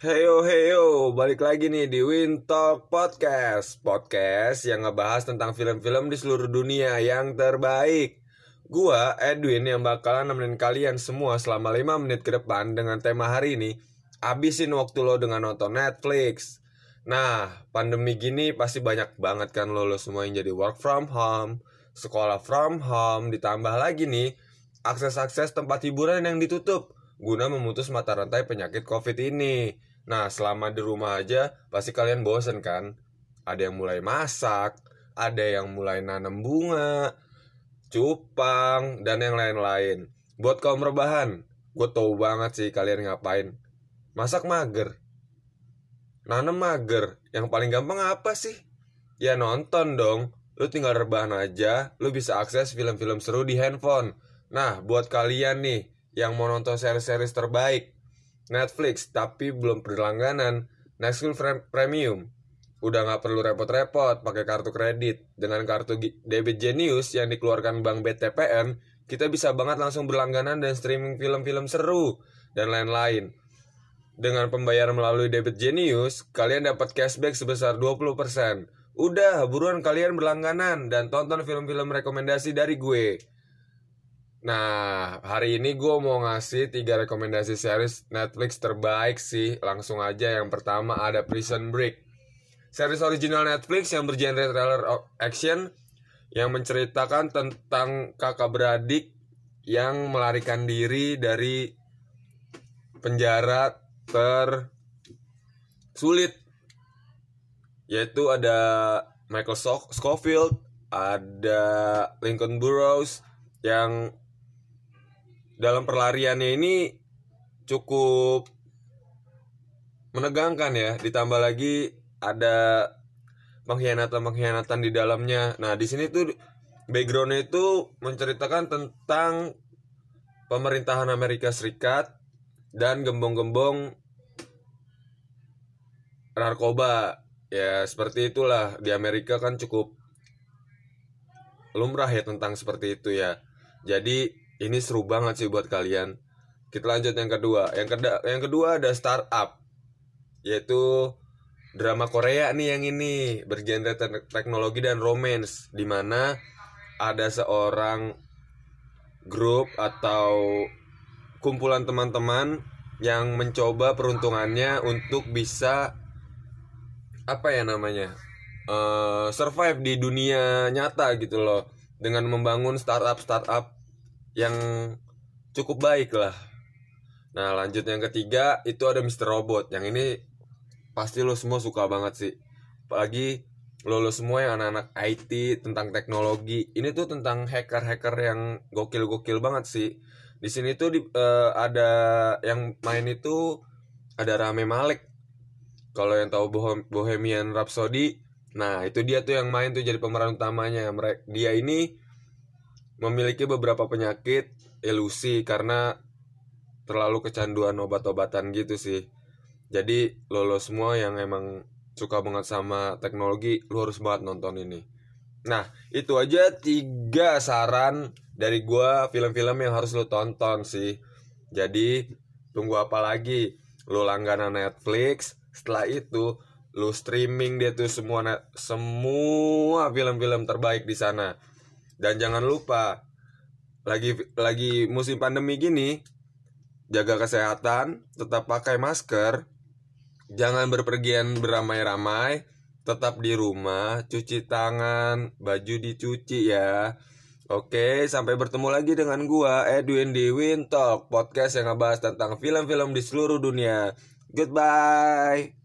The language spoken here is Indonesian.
Heyo heyo, balik lagi nih di Win Talk Podcast. Podcast yang ngebahas tentang film-film di seluruh dunia yang terbaik. Gua, Edwin, yang bakalan nemenin kalian semua selama 5 menit ke depan dengan tema hari ini Abisin waktu lo dengan nonton Netflix. Nah, pandemi gini pasti banyak banget kan lo, lo semua yang jadi work from home Sekolah from home, ditambah lagi nih Akses-akses tempat hiburan yang ditutup Guna memutus mata rantai penyakit covid ini Nah, selama di rumah aja pasti kalian bosen kan? Ada yang mulai masak, ada yang mulai nanam bunga, cupang, dan yang lain-lain. Buat kaum rebahan, gue tau banget sih kalian ngapain. Masak mager. Nanam mager. Yang paling gampang apa sih? Ya nonton dong. Lu tinggal rebahan aja, lu bisa akses film-film seru di handphone. Nah, buat kalian nih yang mau nonton series-series terbaik, Netflix tapi belum berlangganan. Netflix Premium. Udah nggak perlu repot-repot pakai kartu kredit. Dengan kartu debit Genius yang dikeluarkan Bank BTPN kita bisa banget langsung berlangganan dan streaming film-film seru dan lain-lain. Dengan pembayaran melalui debit Genius kalian dapat cashback sebesar 20% udah buruan kalian berlangganan dan tonton film-film rekomendasi dari gue Nah, hari ini gue mau ngasih tiga rekomendasi series Netflix terbaik sih. Langsung aja yang pertama ada Prison Break. Series original Netflix yang bergenre thriller action yang menceritakan tentang kakak beradik yang melarikan diri dari penjara tersulit. Yaitu ada Michael Scofield, ada Lincoln Burrows yang dalam perlariannya ini cukup menegangkan ya. Ditambah lagi ada pengkhianatan-pengkhianatan di dalamnya. Nah di sini tuh backgroundnya itu menceritakan tentang pemerintahan Amerika Serikat dan gembong-gembong narkoba. Ya seperti itulah. Di Amerika kan cukup lumrah ya tentang seperti itu ya. Jadi ini seru banget sih buat kalian. Kita lanjut yang kedua. Yang kedua yang kedua ada startup yaitu drama Korea nih yang ini bergenre te teknologi dan romance di mana ada seorang grup atau kumpulan teman-teman yang mencoba peruntungannya untuk bisa apa ya namanya uh, survive di dunia nyata gitu loh dengan membangun startup startup yang cukup baik lah. Nah lanjut yang ketiga itu ada Mr. Robot. Yang ini pasti lo semua suka banget sih. Apalagi lo, lo semua yang anak-anak IT tentang teknologi. Ini tuh tentang hacker-hacker yang gokil-gokil banget sih. Di sini tuh di, uh, ada yang main itu ada Rame Malek. Kalau yang tahu Bohemian Rhapsody. Nah itu dia tuh yang main tuh jadi pemeran utamanya. Dia ini memiliki beberapa penyakit ilusi karena terlalu kecanduan obat-obatan gitu sih. Jadi lo, lo semua yang emang suka banget sama teknologi, lo harus banget nonton ini. Nah, itu aja tiga saran dari gua film-film yang harus lo tonton sih. Jadi, tunggu apa lagi? Lo langganan Netflix, setelah itu lo streaming dia tuh semua semua film-film terbaik di sana dan jangan lupa lagi lagi musim pandemi gini jaga kesehatan, tetap pakai masker, jangan berpergian beramai-ramai, tetap di rumah, cuci tangan, baju dicuci ya. Oke, sampai bertemu lagi dengan gua Edwin di Win Talk, podcast yang ngebahas tentang film-film di seluruh dunia. Goodbye.